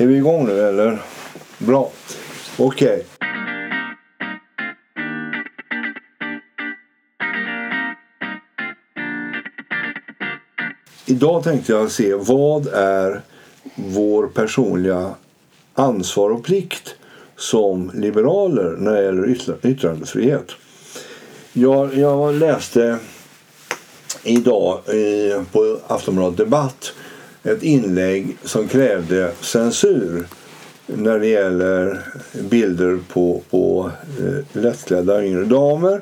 Är vi igång nu eller? Bra. Okej. Idag tänkte jag se vad är vår personliga ansvar och plikt som liberaler när det gäller yttrandefrihet. Jag, jag läste idag i, på Aftonbladet Debatt ett inlägg som krävde censur när det gäller bilder på, på eh, lättklädda yngre damer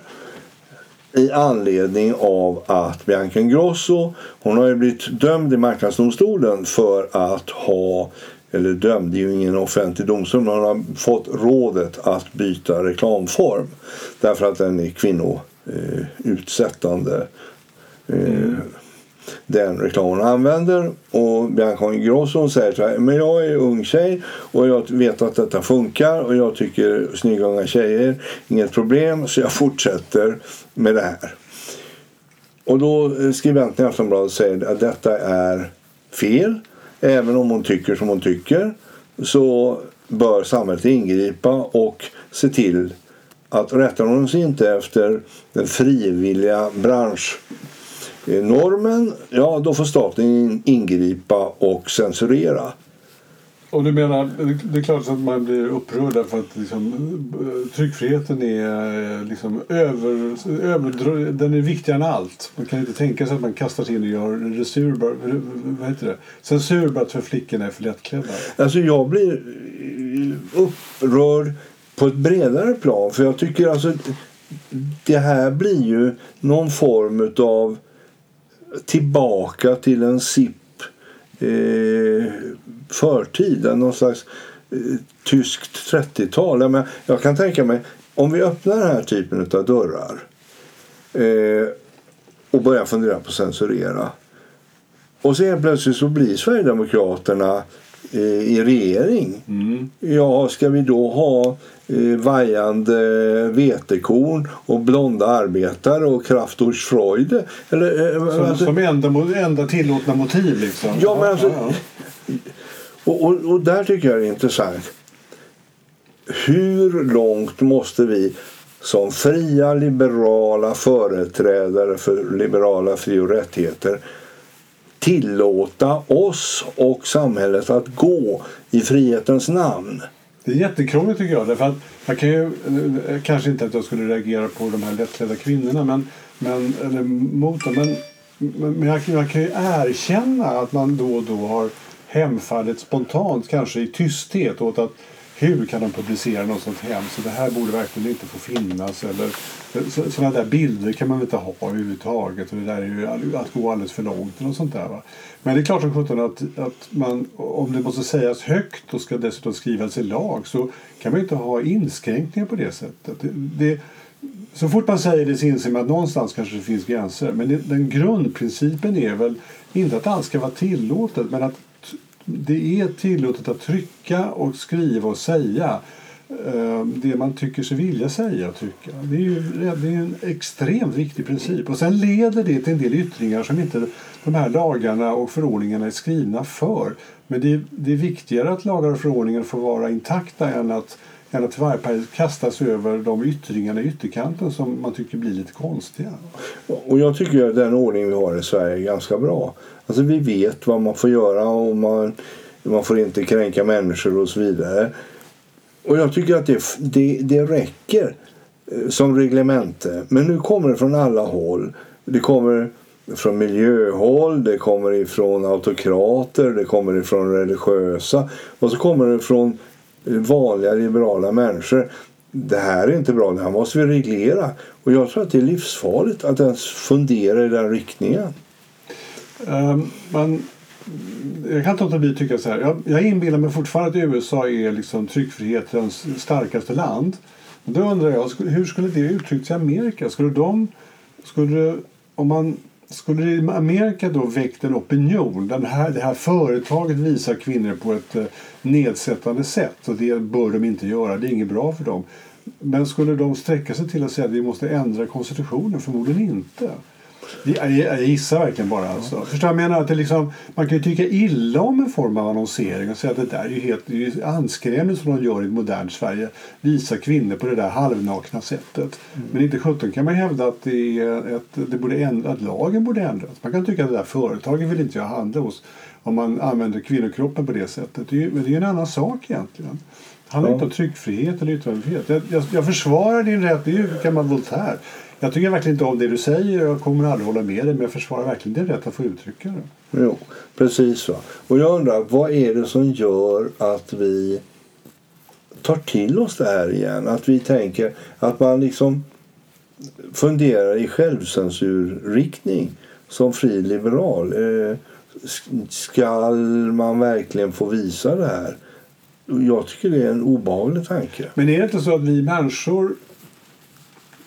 i anledning av att Bianca Ingrosso hon har ju blivit dömd i Marknadsdomstolen för att ha eller dömd, det är ju ingen offentlig domstol men hon har fått rådet att byta reklamform därför att den är kvinnoutsättande eh, den reklam hon använder. Och Bianca Ingrosso säger så här, men jag är ung tjej och jag vet att detta funkar och jag tycker snygga unga tjejer, inget problem så jag fortsätter med det här. Och då eh, skribenten i Aftonbladet säger att detta är fel. Även om hon tycker som hon tycker så bör samhället ingripa och se till att rättar hon sig inte efter den frivilliga bransch branschnormen, ja då får staten in- ingripa och censurera. Och du menar, det är klart att man blir upprörd därför att liksom, eh, tryckfriheten är eh, liksom över, över, den är viktigare än allt. Man kan inte tänka sig att man kastar sig in och gör resur, vad heter det? censur bara för flickorna är för lättklädda. Alltså jag blir eh, upprörd på ett bredare plan för jag tycker alltså det här blir ju någon form av tillbaka till en SIP eh, förtid, någon slags eh, tyskt 30-tal. Jag, jag kan tänka mig om vi öppnar den här typen av dörrar eh, och börjar fundera på censurera och så helt plötsligt så blir Sverigedemokraterna eh, i regering. Ja, ska vi då ha eh, vajande vetekorn och blonda arbetare och Kraftwerks Freude? Eller, eh, Som, alltså, som enda, enda tillåtna motiv liksom. Ja, men alltså- ja. och, och, och där tycker jag det är intressant. Hur långt måste vi som fria liberala företrädare för liberala fri och rättigheter tillåta oss och samhället att gå i frihetens namn? Det är jättekrångligt tycker jag. Därför att jag kan ju, kanske inte att jag skulle reagera på de här lättklädda kvinnorna men, men, eller mot dem. Men, men, jag, jag kan ju erkänna att man då och då har hemfallit spontant, kanske i tysthet, åt att hur kan de publicera något sånt hemskt? Så det här borde verkligen inte få finnas. Eller, eh, så, sådana där bilder kan man väl inte ha överhuvudtaget. Och det där är ju att gå alldeles för långt. Och sånt där, va? Men det är klart som sjutton att, att man, om det måste sägas högt och ska dessutom skrivas i lag så kan man ju inte ha inskränkningar på det sättet. Det, det, så fort man säger det så inser man att någonstans kanske det finns gränser. Men det, den grundprincipen är väl inte att allt ska vara tillåtet men att det är tillåtet att trycka och skriva och säga eh, det man tycker sig vilja säga och tycka. Det är ju det är en extremt viktig princip. Och sen leder det till en del yttringar som inte de här lagarna och förordningarna är skrivna för. Men det är, det är viktigare att lagar och förordningar får vara intakta än att, ända till varje period kastas över de yttringarna i ytterkanten som man tycker blir lite konstiga. Och jag tycker att den ordning vi har i Sverige är ganska bra. Alltså vi vet vad man får göra och man, man får inte kränka människor och så vidare. Och jag tycker att det, det, det räcker eh, som reglemente. Men nu kommer det från alla håll. Det kommer från miljöhåll, det kommer ifrån autokrater, det kommer ifrån religiösa och så kommer det från Eh, vanliga liberala människor. Det här är inte bra, det här måste vi reglera. Och jag tror att det är livsfarligt att ens fundera i den riktningen. Um, men jag kan inte låta bli att tycka så här. Jag, jag inbillar mig fortfarande att USA är liksom tryckfrihetens starkaste land. Men Då undrar jag, hur skulle det uttryckt i Amerika? Skulle de, skulle, om man, skulle det i Amerika då väckt en opinion? Den här, det här företaget visar kvinnor på ett eh, nedsättande sätt och det bör de inte göra, det är inget bra för dem. Men skulle de sträcka sig till att säga att vi måste ändra konstitutionen? Förmodligen inte. Jag, jag gissar verkligen bara. Alltså. Förstår jag menar? Att liksom, man kan ju tycka illa om en form av annonsering och säga att det där är ju helt det är ju som de gör i ett modernt Sverige. Visa kvinnor på det där halvnakna sättet. Mm. Men inte sjutton kan man hävda att, det är ett, det borde ändra, att lagen borde ändras. Man kan tycka att det där företaget vill inte jag handla hos om man använder kvinnokroppen på det sättet. Det är, men det är en annan sak egentligen. Det handlar ja. inte om tryckfrihet eller yttrandefrihet. Jag, jag, jag försvarar din rätt, det är ju gammal Voltaire. Jag tycker verkligen inte om det du säger och jag kommer aldrig hålla med dig men jag försvarar verkligen din rätt att få uttrycka det. Jo, precis. Va? Och jag undrar, vad är det som gör att vi tar till oss det här igen? Att vi tänker att man liksom funderar i självcensurriktning som fri liberal. Eh, ska man verkligen få visa det här? Jag tycker det är en obehaglig tanke. Men är det inte så att vi människor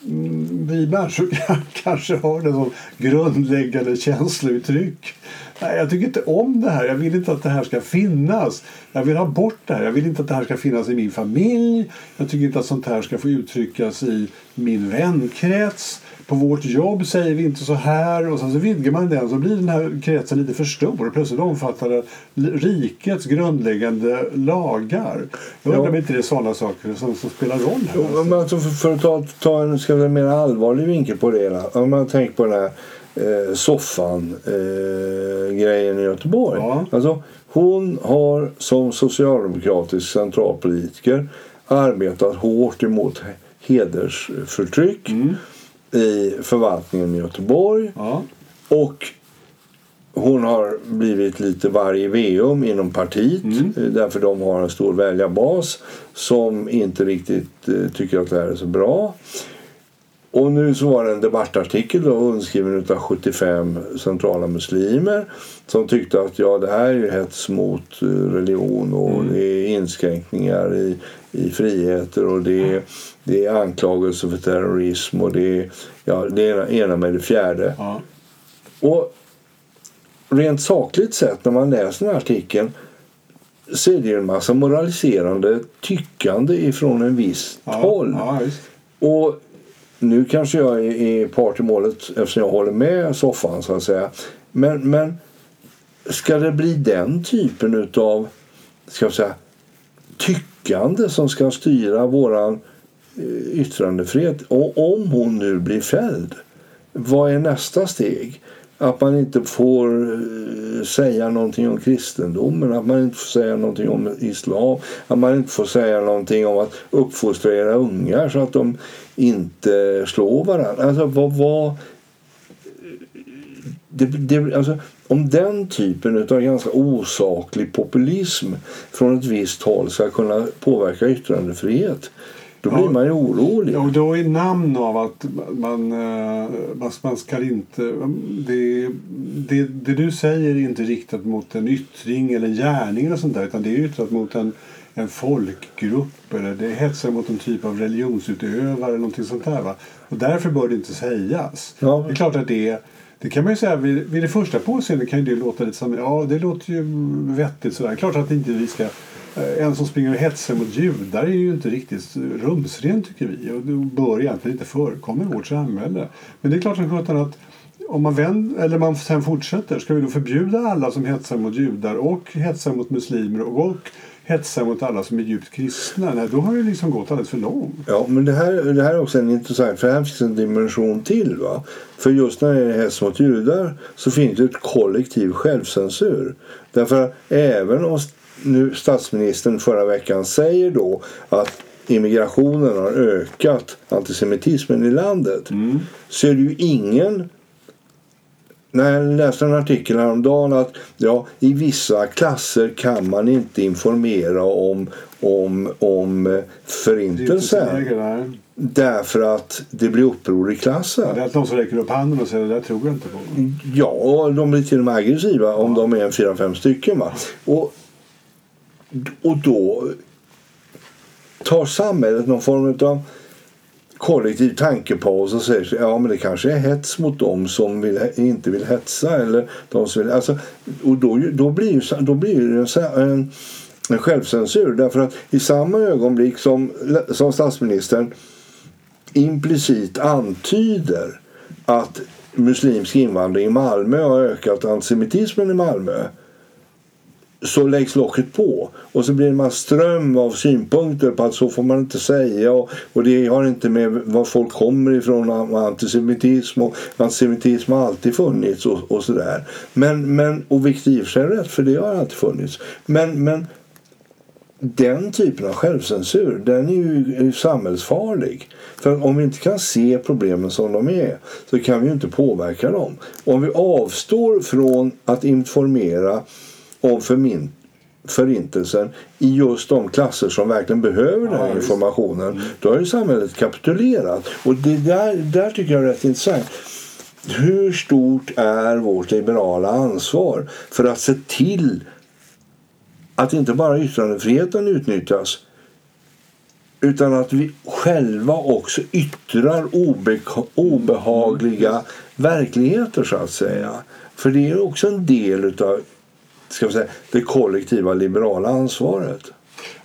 Mm, vi människor kanske har det som grundläggande känslouttryck. Nej, jag tycker inte om det här. Jag vill inte att det här ska finnas. Jag vill ha bort det här. Jag vill inte att det här ska finnas i min familj. Jag tycker inte att sånt här ska få uttryckas i min vänkrets på vårt jobb säger vi inte så här och sen så vidgar man den så blir den här kretsen lite för stor. Plötsligt omfattar det rikets grundläggande lagar. Jag undrar om inte det är sådana saker som, som spelar roll här. Jo, men alltså för, för, att ta, ta en ska mer allvarlig vinkel på det. Om man tänker på den här eh, soffan-grejen eh, i Göteborg. Ja. Alltså, hon har som socialdemokratisk centralpolitiker arbetat hårt emot hedersförtryck. Mm i förvaltningen i Göteborg. Ja. Och hon har blivit lite varg i veum inom partiet mm. Eh, därför de har en stor väljarbas som inte riktigt eh, tycker att det här är så bra. Och nu så var det en debattartikel då, underskriven av 75 centrala muslimer som tyckte att ja, det här är ju hets mot eh, religion och mm. det är inskränkningar i, i friheter och det är, det är anklagelser för terrorism och det är ja, det ena, ena med det fjärde. Ja. Och rent sakligt sett när man läser den här artikeln så är det en massa moraliserande tyckande ifrån en viss ja, håll. Ja, och nu kanske jag är part i målet eftersom jag håller med soffan så att säga. Men, men ska det bli den typen av ska jag säga, tyckande som ska styra våran eh, yttrandefrihet och om hon nu blir fälld vad är nästa steg? Att man inte får eh, säga någonting om kristendomen, att man inte får säga någonting om islam, att man inte får säga någonting om att uppfostra era ungar så att de inte slår varandra. Alltså, vad, vad, det, det, alltså, om den typen av ganska osaklig populism från ett visst håll ska kunna påverka yttrandefrihet då blir ja, man ju orolig. Och då i namn av att man, eh, man, man ska inte... Det, det, det, du säger är inte riktat mot en yttring eller en gärning eller sånt där, utan det är riktat mot en, en folkgrupp eller det hetsar mot en typ av religionsutövare eller någonting sånt där. Va? Och därför bör det inte sägas. Ja. Det är klart att det det kan man ju säga vid, vid det första påseendet kan det låta lite som ja det låter ju vettigt sådär. Klart att inte vi ska Eh, en som springer och hetsar mot judar är ju inte riktigt rumsren tycker vi och det bör egentligen inte förekomma i vårt samhälle. Men det är klart som sjutton att om man, vänd, eller man sen fortsätter, ska vi då förbjuda alla som hetsar mot judar och hetsar mot muslimer och hetsar mot alla som är djupt kristna? Nej, då har det liksom gått alldeles för långt. Ja, men det här, det här är också en intressant, för här finns en dimension till. Va? För just när det är hets mot judar så finns det ett kollektiv självcensur. Därför även om nu statsministern förra veckan säger då att immigrationen har ökat antisemitismen i landet mm. så är det ju ingen när jag läste en artikel häromdagen att ja, i vissa klasser kan man inte informera om, om, om förintelsen. Därför att det blir uppror i klassen. Ja, det är att någon som räcker upp handen och säger det där tror jag inte på. Ja, de blir till och med aggressiva ja. om de är en fyra, fem stycken. Va? Och och då tar samhället någon form av kollektiv tankepaus och säger ja men det kanske är hets mot dem som vill, inte vill hetsa. Eller de som vill, alltså, och då, då blir, ju, då blir det en, en, en självcensur. Därför att i samma ögonblick som, som statsministern implicit antyder att muslimsk invandring i Malmö har ökat antisemitismen i Malmö så läggs locket på och så blir det en ström av synpunkter på att så får man inte säga och, och det har inte med var folk kommer ifrån antisemitism och antisemitism har alltid funnits och, och sådär. Men, men, och vilket i och för sig är rätt för det har alltid funnits. Men, men den typen av självcensur den är ju samhällsfarlig. För om vi inte kan se problemen som de är så kan vi ju inte påverka dem. Om vi avstår från att informera om förmin förintelsen i just de klasser som verkligen behöver den här informationen. Mm. Då har ju samhället kapitulerat. Och det där, där tycker jag är rätt intressant. Hur stort är vårt liberala ansvar för att se till att inte bara yttrandefriheten utnyttjas utan att vi själva också yttrar obe- obehagliga verkligheter så att säga. För det är också en del utav ska vi säga, det kollektiva liberala ansvaret.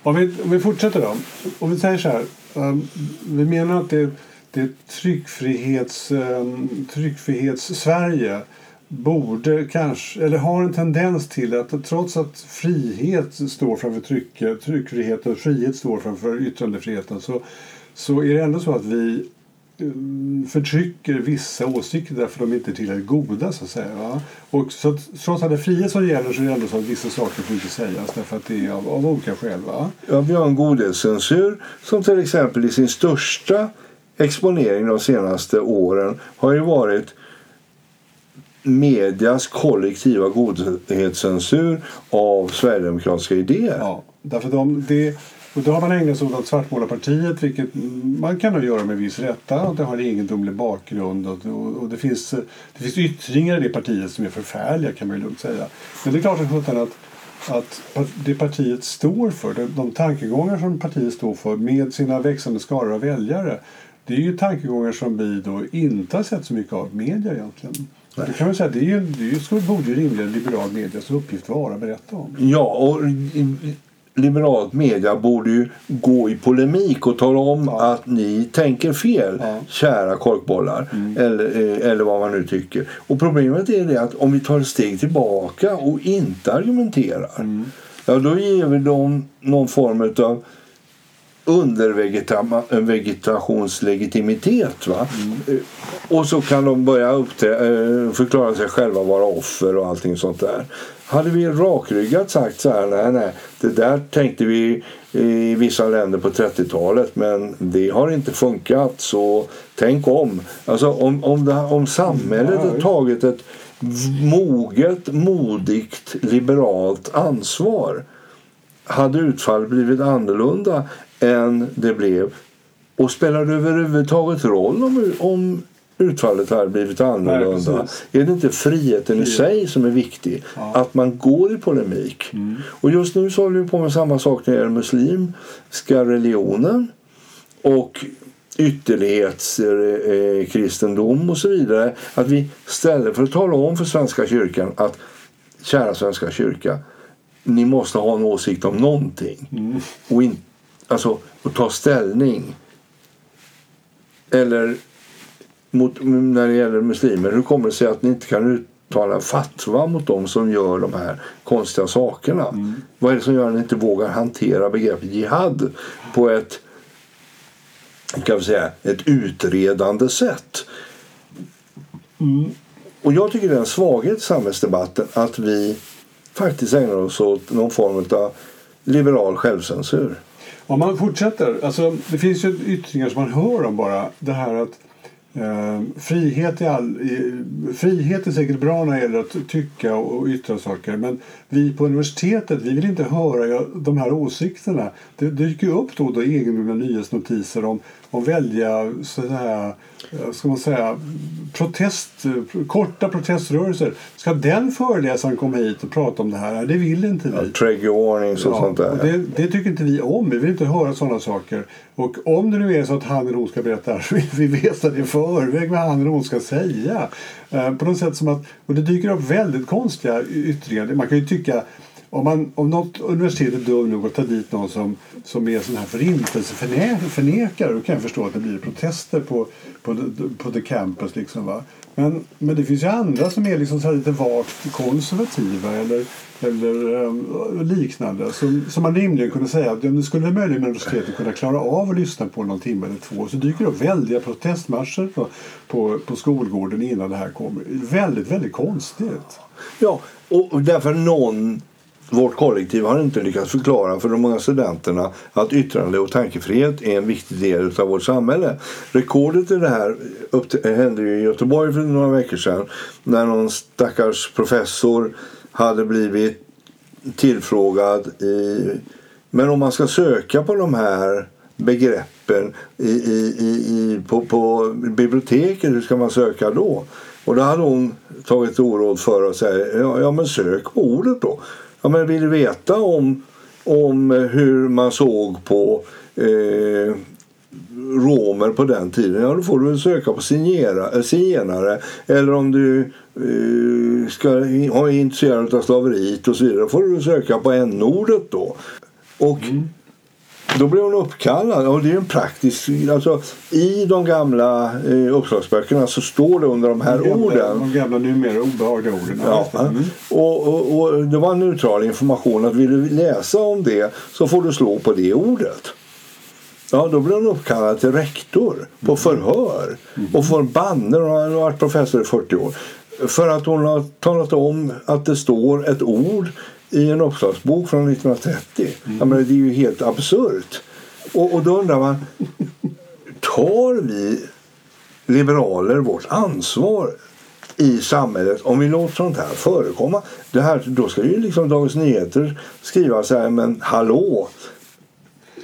Om vi, om vi fortsätter då. Om vi säger så här. Um, vi menar att det, det tryckfrihets, um, tryckfrihets-Sverige borde kanske, eller har en tendens till att trots att frihet står framför tryck, tryckfrihet och frihet står framför yttrandefriheten så, så är det ändå så att vi förtrycker vissa åsikter därför de inte är tillräckligt goda. Så att säga, va? Och så trots att det är frihet som gäller så är det ändå så att vissa saker får inte sägas därför att det är av, av olika skäl. Va? Ja, vi har en godhetscensur som till exempel i sin största exponering de senaste åren har ju varit medias kollektiva godhetscensur av sverigedemokratiska idéer. Ja, därför de, det, och då har man ägnat sig åt att svartmåla partiet, vilket man kan nog göra med viss rätta. Och det har en egendomlig bakgrund och, och, och, det, finns, det finns yttringar i det partiet som är förfärliga kan man ju lugnt säga. Men det är klart att, att, att det partiet står för, de, de tankegångar som partiet står för med sina växande skaror av väljare, det är ju tankegångar som vi då inte har sett så mycket av media egentligen. Det kan man säga, det, är ju, det är ju, borde ju rimligen liberal medias uppgift vara att berätta om. Ja, och liberalt media borde ju gå i polemik och tala om ja. att ni tänker fel, ja. kära korkbollar. Mm. Eller, eh, eller vad man nu tycker. Och problemet är det att om vi tar ett steg tillbaka och inte argumenterar mm. ja, då ger vi dem någon form av undervegetationslegitimitet. Va? Mm. Eh, och så kan de börja eh, förklara sig själva vara offer och allting sånt där. Hade vi rakryggat sagt så här, nej, nej, det där tänkte vi i vissa länder på 30-talet men det har inte funkat så tänk om. Alltså om, om, det, om samhället har tagit ett moget, modigt, liberalt ansvar hade utfallet blivit annorlunda än det blev. Och spelar det överhuvudtaget roll om, om utfallet hade blivit annorlunda. Nej, är det inte friheten Frihet. i sig som är viktig? Ja. Att man går i polemik. Mm. Och just nu så håller vi på med samma sak när det gäller muslimska religionen och ytterlighetskristendom och så vidare. Att vi istället för att tala om för Svenska kyrkan att kära Svenska kyrka, ni måste ha en åsikt om någonting. Mm. Och, in, alltså, och ta ställning. Eller mot, när det gäller muslimer. Hur kommer det sig att ni inte kan uttala fatwa mot dem som gör de här konstiga sakerna? Mm. Vad är det som gör att ni inte vågar hantera begreppet jihad på ett kan vi säga, ett utredande sätt? Mm. Och jag tycker det är en svaghet i samhällsdebatten att vi faktiskt ägnar oss åt någon form av liberal självcensur. Om man fortsätter, alltså det finns ju yttringar som man hör om bara. Det här att Ehm, frihet, är all, frihet är säkert bra när det gäller att tycka och yttra saker men vi på universitetet vi vill inte höra de här åsikterna. Det dyker upp då och då egendomliga nyhetsnotiser om, om välja så här, eh, ska man säga, protest, korta proteströrelser. Ska den föreläsaren komma hit och prata om det här? Det vill inte vi. Ja, trigger warnings och ja, sånt där. Och det, det, tycker inte vi om. Vi vill inte höra sådana saker. Och om det nu är så att han eller hon ska berätta här så vill vi veta det i förväg vad han eller hon ska säga. Eh, på något sätt som att, och det dyker upp väldigt konstiga yttringar. Man kan ju tycka om, man, om något universitet är dum nog att ta dit någon som, som är sån här förintelseförnekare då kan jag förstå att det blir protester på, på, på the campus. Liksom, va? Men, men det finns ju andra som är liksom så lite vagt konservativa eller, eller um, liknande som, som man rimligen kunde säga att det skulle möjligen universitetet kunna klara av att lyssna på någon timme eller två. Så dyker det upp väldiga protestmarscher på, på, på skolgården innan det här kommer. Väldigt, väldigt konstigt. Ja, och därför någon vårt kollektiv har inte lyckats förklara för de många studenterna att yttrande och tankefrihet är en viktig del av vårt samhälle. Rekordet i det här hände i Göteborg för några veckor sedan när någon stackars professor hade blivit tillfrågad i... Men om man ska söka på de här begreppen i, i, i, på, på biblioteket, hur ska man söka då? Och då hade hon tagit oråd för att säga ja, ja men sök på ordet då. Ja, men vill du veta om, om hur man såg på eh, romer på den tiden, ja då får du väl söka på eh, zigenare. Eller om du eh, ska ha intresserad av slaveriet och så vidare, då får du söka på n-ordet då. Och mm. Då blev hon uppkallad. Och det är en praktisk... Alltså, I de gamla eh, uppslagsböckerna så står det under de här de gamla, orden. De gamla numera obehagliga orden. Ja. Mm. Och, och, och, det var neutral information att vill du läsa om det så får du slå på det ordet. Ja, då blev hon uppkallad till rektor på mm. förhör mm. och får banner. Hon har varit professor i 40 år. För att hon har talat om att det står ett ord i en uppslagsbok från 1930. Mm. Jag menar, det är ju helt absurt. Och, och då undrar man, tar vi liberaler vårt ansvar i samhället om vi låter sånt här förekomma? Det här, då ska ju liksom Dagens Nyheter skriva så här, men hallå,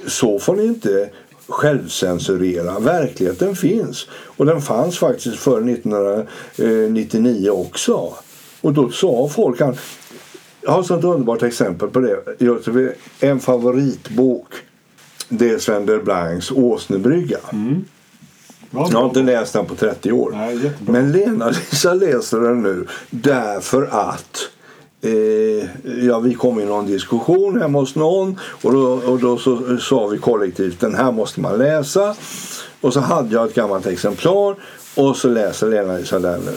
så får ni inte självcensurera. Verkligheten finns. Och den fanns faktiskt före 1999 också. Och då sa folk att jag har ett sånt underbart exempel på det. En favoritbok det är Sven Delblancs Åsnebrygga. Mm. Ja, jag har inte läst den på 30 år. Nej, Men Lena-Lisa läser den nu därför att eh, ja, vi kom i någon diskussion hemma hos någon och då, och då så, sa vi kollektivt den här måste man läsa. Och så hade jag ett gammalt exemplar och så läser Lena-Lisa den nu.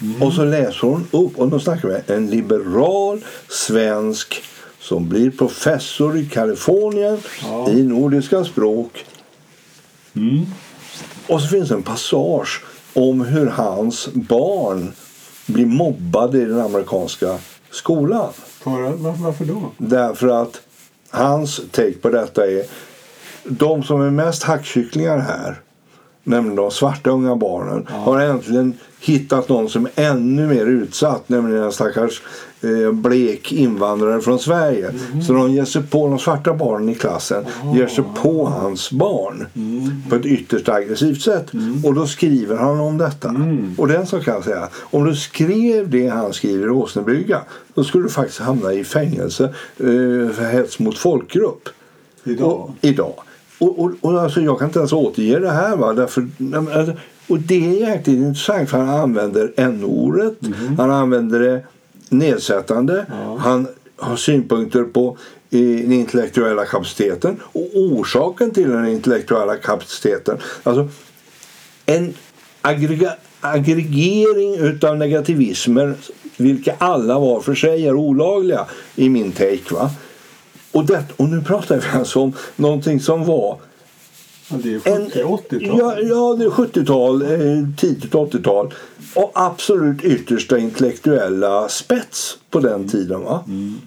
Mm. Och så läser hon upp, och då snackar vi en liberal svensk som blir professor i Kalifornien ja. i nordiska språk. Mm. Och så finns en passage om hur hans barn blir mobbade i den amerikanska skolan. För, varför då? Därför att hans take på detta är de som är mest hackkycklingar här nämligen de svarta unga barnen, ja. har äntligen hittat någon som är ännu mer utsatt, nämligen en stackars eh, blek invandrare från Sverige. Mm. Så de ger sig på de svarta barnen i klassen, oh. ger sig på hans barn mm. på ett ytterst aggressivt sätt. Mm. Och då skriver han om detta. Mm. Och den som kan säga, om du skrev det han skriver i Åsnebrygga, då skulle du faktiskt hamna i fängelse eh, för hets mot folkgrupp. Idag? Och, idag. Och, och, och alltså jag kan inte ens återge det här. Va? Därför, alltså, och det är jäkligt intressant för han använder n-ordet. Mm. Han använder det nedsättande. Ja. Han har synpunkter på den intellektuella kapaciteten och orsaken till den intellektuella kapaciteten. Alltså en aggrega, aggregering utav negativismer vilka alla var för sig är olagliga i min take. Va? Och, det, och nu pratar vi alltså om någonting som var Ja, det är 70-80-tal. Ja, ja, det är 70-tal, eh, tidigt 80-tal. Och absolut yttersta intellektuella spets på den mm. tiden. Va? Mm.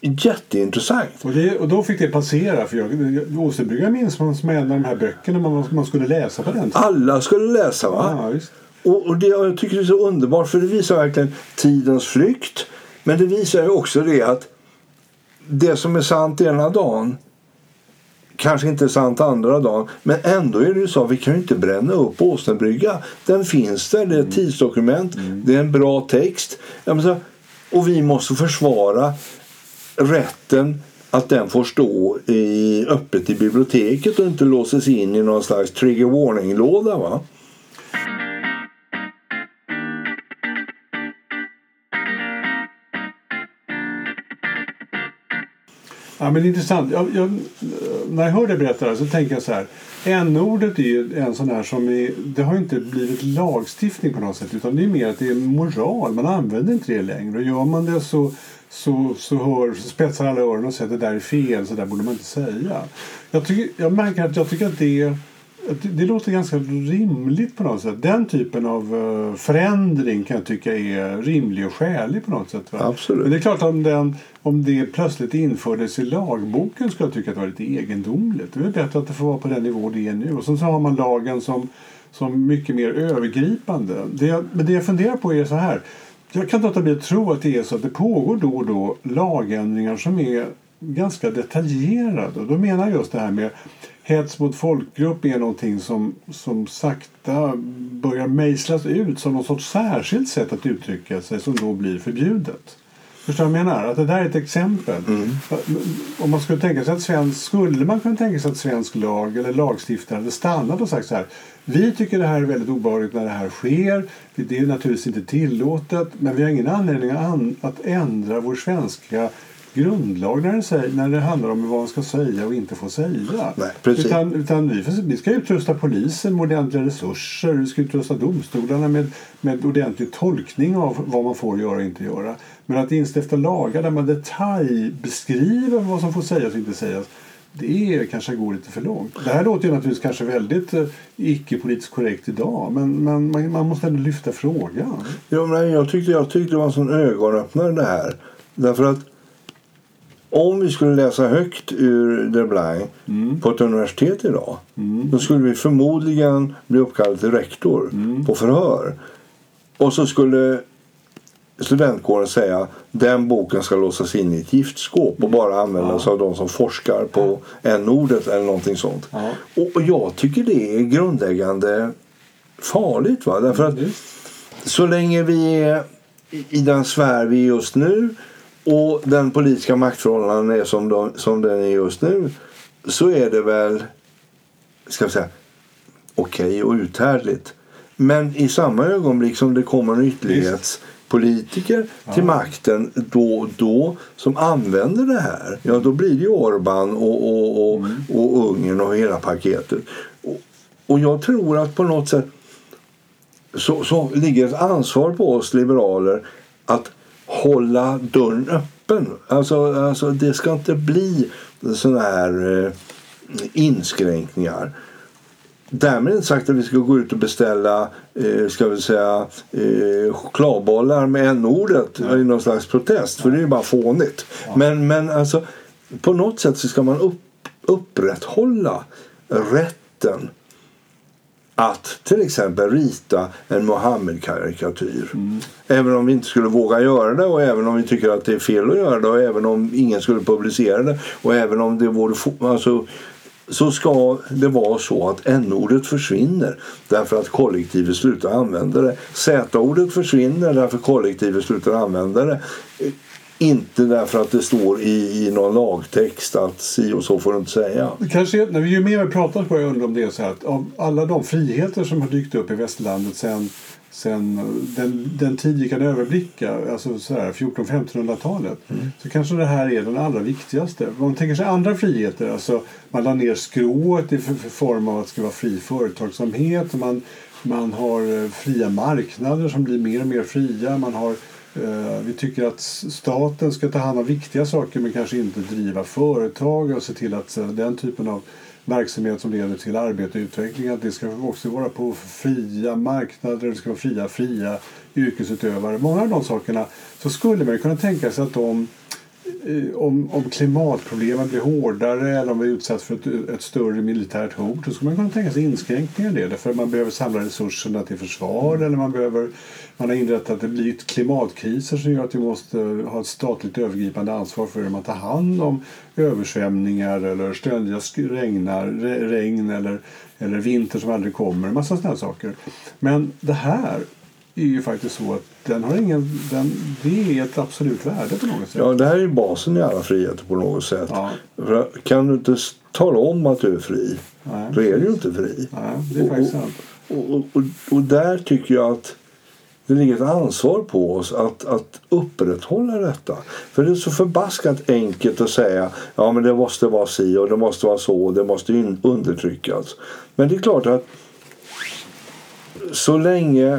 Jätteintressant. Och, det, och då fick det passera. För jag, Åsebrygga minns man som en av de här böckerna man, man skulle läsa på den tiden. Alla skulle läsa va? Ja. Och, och det, jag tycker det är så underbart för det visar verkligen tidens flykt. Men det visar ju också det att det som är sant ena dagen kanske inte är sant andra dagen. Men ändå är det ju så vi kan ju inte bränna upp Åsnebrygga. Den finns där, det är ett mm. tidsdokument, mm. det är en bra text. Och vi måste försvara rätten att den får stå i, öppet i biblioteket och inte låses in i någon slags trigger warning-låda. Va? Ja, men intressant. Jag, jag, när jag hör dig berätta det här så tänker jag så här. N-ordet är ju en sån här som är, det har inte blivit lagstiftning på något sätt utan det är mer att det är moral. Man använder inte det längre och gör man det så, så, så, hör, så spetsar alla öronen och säger att det där är fel, så där borde man inte säga. Jag, tycker, jag märker att jag tycker att det det, låter ganska rimligt på något sätt. Den typen av uh, förändring kan jag tycka är rimlig och skälig på något sätt. Va? Absolut. Men det är klart om, den, om det plötsligt infördes i lagboken skulle jag tycka att det var lite egendomligt. Det är bättre att det får vara på den nivå det är nu. Och sen så har man lagen som, som mycket mer övergripande. Det jag, men det jag funderar på är så här. Jag kan inte låta bli att tro att det är så att det pågår då och då lagändringar som är ganska detaljerade. Och då menar jag just det här med hets mot folkgrupp är någonting som, som sakta börjar mejslas ut som något sorts särskilt sätt att uttrycka sig som då blir förbjudet. Förstår du vad jag menar? Att det där är ett exempel. Mm. Om man skulle tänka sig att svensk, skulle man kunna tänka sig att svensk lag eller lagstiftare hade stannat och sagt så här. Vi tycker det här är väldigt obehagligt när det här sker. Det är naturligtvis inte tillåtet. Men vi har ingen anledning att ändra vår svenska grundlag när det, säger, när det handlar om vad man ska säga och inte få säga. Nej, precis. Utan, utan vi, vi ska utrusta polisen med ordentliga resurser. Vi ska utrusta domstolarna med, med ordentlig tolkning av vad man får göra och inte göra. Men att instifta lagar där man detaljbeskriver vad som får sägas och inte sägas det kanske går lite för långt. Det här låter ju naturligtvis kanske väldigt eh, icke-politiskt korrekt idag men, men man, man, måste ändå lyfta frågan. Ja, men jag, tyckte, jag tyckte det var en sån ögonöppnare det här. Därför att om vi skulle läsa högt ur De Blanc mm. på ett universitet idag mm. då skulle vi förmodligen bli uppkallade till rektor mm. på förhör. Och så skulle studentkåren säga den boken ska låsas in i ett giftskåp och bara användas ja. av de som forskar på n-ordet eller någonting sånt. Ja. Och, jag tycker det är grundläggande farligt. Va? Därför att så länge vi är i den sfär vi är just nu och den politiska maktförhållanden är som, de, som den är just nu så är det väl ska vi säga okej okay och uthärdligt. Men i samma ögonblick som det kommer en ytterlighetspolitiker ja. till makten då och då som använder det här, ja då blir det ju Orban och, och, och, mm. och Ungern och hela paketet. Och, och jag tror att på något sätt så, så ligger ett ansvar på oss liberaler att hålla dörren öppen. Alltså, alltså det ska inte bli sådana här eh, inskränkningar. Därmed inte sagt att vi ska gå ut och beställa eh, ska vi säga, eh, chokladbollar med n-ordet ja. i någon slags protest. För det är ju bara fånigt. Ja. Men, men alltså, på något sätt så ska man upp, upprätthålla rätten att till exempel rita en Mohammed-karikatyr. Mm. Även om vi inte skulle våga göra det och även om vi tycker att det är fel att göra det och även om ingen skulle publicera det och även om det vore... Alltså, så ska det vara så att n-ordet försvinner därför att kollektivet slutar använda det. Z-ordet försvinner därför kollektivet slutar använda det. Inte därför att det står i, i någon lagtext att si och så får du inte säga. Kanske, när vi ju mer pratar på jag undrar om det är så här att av alla de friheter som har dykt upp i västerlandet sen, sen den, den tid vi kan överblicka, alltså 1400-1500-talet, mm. så kanske det här är den allra viktigaste. Om man tänker sig andra friheter, alltså man la ner skrået i form av att det ska vara fri företagsamhet, man, man har eh, fria marknader som blir mer och mer fria, man har Eh, vi tycker att staten ska ta hand om viktiga saker men kanske inte driva företag och se till att eh, den typen av verksamhet som leder till arbete och utveckling att det ska också vara på fria marknader, det ska vara fria, fria yrkesutövare. Många av de sakerna så skulle man kunna tänka sig att de om, om klimatproblemen blir hårdare eller om vi utsätts för ett, ett större militärt hot då skulle man kunna tänka sig inskränkningar i det. Därför man behöver samla resurserna till försvar eller man behöver man har inrättat det blir klimatkriser som gör att vi måste eh, ha ett statligt övergripande ansvar för hur man tar hand om översvämningar eller ständiga regnar, regn eller, eller vinter som aldrig kommer. En massa sådana saker. Men det här är ju faktiskt så att den har ingen, den, det är ett absolut värde på något sätt. Ja, det här är ju basen i alla friheter på något sätt. Ja. För kan du inte tala om att du är fri, Nej. då är du ju inte fri. Nej, det är faktiskt och, sant. Och, och, och, och, där tycker jag att det ligger ett ansvar på oss att, att upprätthålla detta. För det är så förbaskat enkelt att säga ja men det måste vara si och det måste vara så och det måste in- undertryckas. Men det är klart att så länge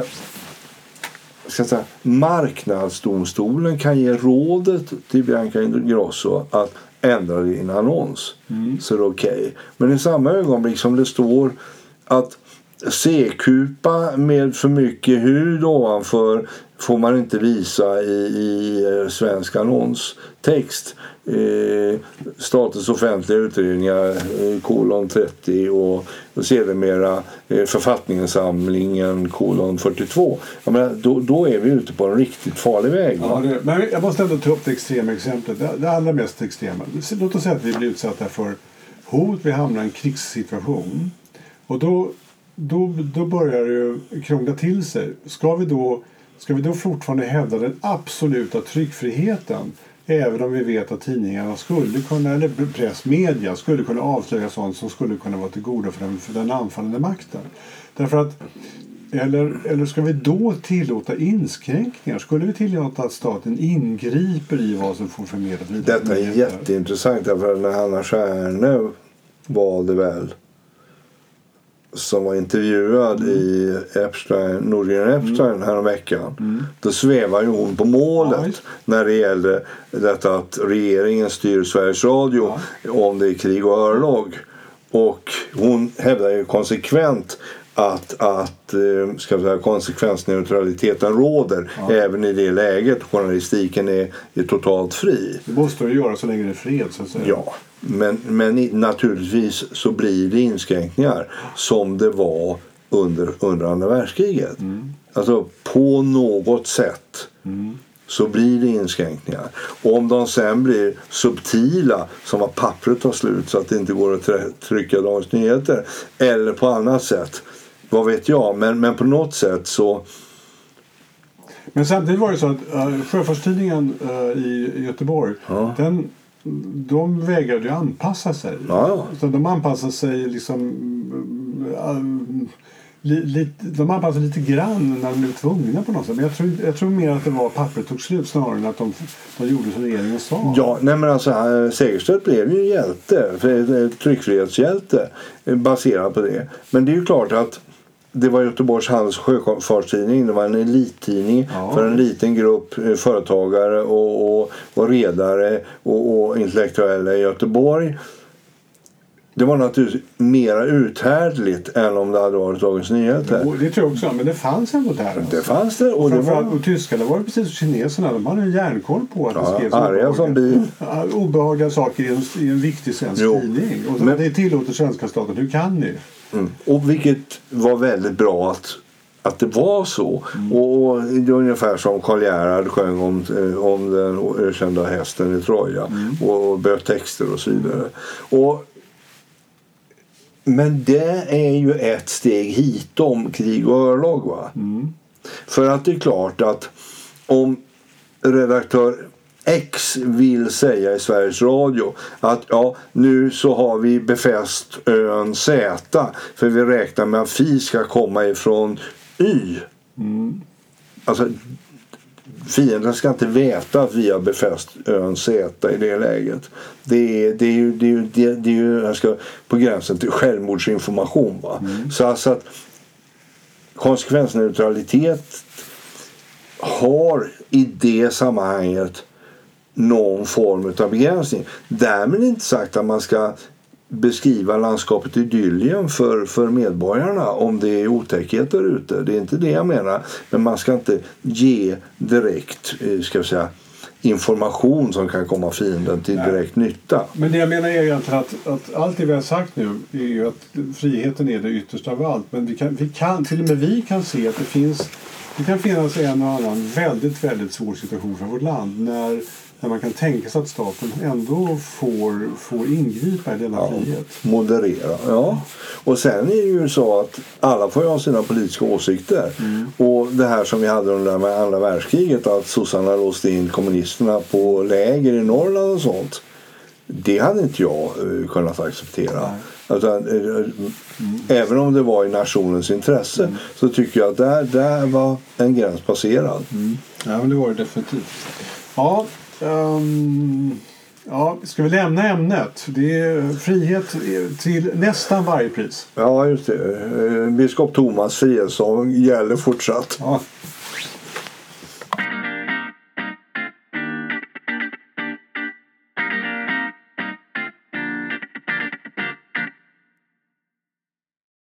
ska säga, marknadsdomstolen kan ge rådet till Bianca Ingrosso att ändra din annons så är det okej. Men i samma ögonblick som det står att C-kupa med för mycket hud ovanför får man inte visa i, i eh, svensk annonstext. Eh, Statens offentliga utredningar eh, kolon 30 och, och sedermera eh, författningssamlingen kolon 42. Jag menar, då, då är vi ute på en riktigt farlig väg. Ja, det, men jag måste ändå ta upp det extrema exemplet. Det, det allra mest extrema. Låt oss säga att vi blir utsatta för hot. Vi hamnar i en krigssituation. Och då, då, då börjar det ju krångla till sig. Ska vi, då, ska vi då fortfarande hävda den absoluta tryckfriheten? Även om vi vet att tidningarna skulle kunna, eller press, media skulle kunna avslöja sånt som skulle kunna vara till godo för den, för den anfallande makten. Därför att eller, eller ska vi då tillåta inskränkningar? Skulle vi tillåta att staten ingriper i vad som får förmedlas? Detta är jätteintressant därför när Hanna Stjärne var det väl som var intervjuad Mm. i Epstein, Nordgren Epstein häromveckan. Då svävar ju hon på målet Ja, när det gällde detta att regeringen styr Sveriges Radio om det är krig och örlog. Och hon hävdar ju konsekvent att, att eh, ska säga, konsekvensneutraliteten råder även i det läget journalistiken är, är totalt fri. Det måste det göra så länge det är fred. Så att säga. Ja, men, men naturligtvis så blir det inskränkningar som det var under, under andra världskriget. Alltså på något sätt så blir det inskränkningar. Och om de sen blir subtila, som att pappret tar slut så att det inte går att trycka Dagens Nyheter, eller på annat sätt, vad vet jag, men, men på något sätt så Men samtidigt var det så att uh, Sjöfartstidningen eh, i Göteborg Ja. den, de vägrade ju anpassa sig. Ja. Så de anpassade sig liksom uh, li, de anpassade lite grann när de blev tvungna på något sätt. Men jag tror, jag tror mer att det var pappret tog slut snarare än att de, de gjorde som regeringen sa. Ja, nej men alltså Segerstedt blev ju en hjälte, tryckfrihetshjälte baserad på det. Men det är ju klart att det var Göteborgs Handels och Sjöfartstidning. Det var en elittidning Ja. för en liten grupp eh, företagare och, och, och redare och, och intellektuella i Göteborg. Det var naturligtvis mera uthärdligt än om det hade varit Dagens Nyheter. Och det tror jag också, men det fanns ändå där. Alltså. Det fanns det och det Framförallt, var och tyskarna var ju precis som kineserna. De hade en järnkoll på att det ja, skrevs arga som obehagliga, bi. Obehagliga saker i en, i en viktig svensk Jo. tidning. Och Men- det tillåter svenska staten. Hur kan ni? Mm. Och vilket var väldigt bra att, att det var så. Och det är ungefär som Karl Gerhard sjöng om, eh, om den ökända hästen i Troja och, och böt texter och så vidare. Och, men det är ju ett steg hitom krig och örlog. Va? För att det är klart att om redaktör X vill säga i Sveriges Radio att ja, nu så har vi befäst ön Z för vi räknar med att Fi ska komma ifrån Y. Alltså, fienden ska inte veta att vi har befäst ön Z i det läget. Det är, det är ju, det är ju, det är, det är ju ska, på gränsen till självmordsinformation. Va? Så alltså att konsekvensneutralitet har i det sammanhanget någon form av begränsning. Därmed inte sagt att man ska beskriva landskapet Idyllien för, för medborgarna om det är otäckheter ute. Det är inte det jag menar. Men man ska inte ge direkt eh, ska jag säga, information som kan komma fienden till Nej. direkt nytta. Men det jag menar är egentligen att, att allt det vi har sagt nu är ju att friheten är det yttersta av allt. Men vi kan, vi kan, till och med vi kan se att det finns det kan finnas en och annan väldigt, väldigt svår situation för vårt land när, när man kan tänka sig att staten ändå får, får ingripa i denna frihet. Moderera, ja. Och sen är det ju så att alla får ju ha sina politiska åsikter. Och det här som vi hade under andra världskriget att sossarna låste in kommunisterna på läger i Norrland och sånt. Det hade inte jag eh, kunnat acceptera. Utan, eh, Även om det var i nationens intresse så tycker jag att där, där var en gräns passerad. Ja, men det var det definitivt. Ja, ehm, ja, ska vi lämna ämnet? Det är frihet till nästan varje pris. Ja, just det. Eh, Biskop Thomas frihetssång gäller fortsatt. Ja.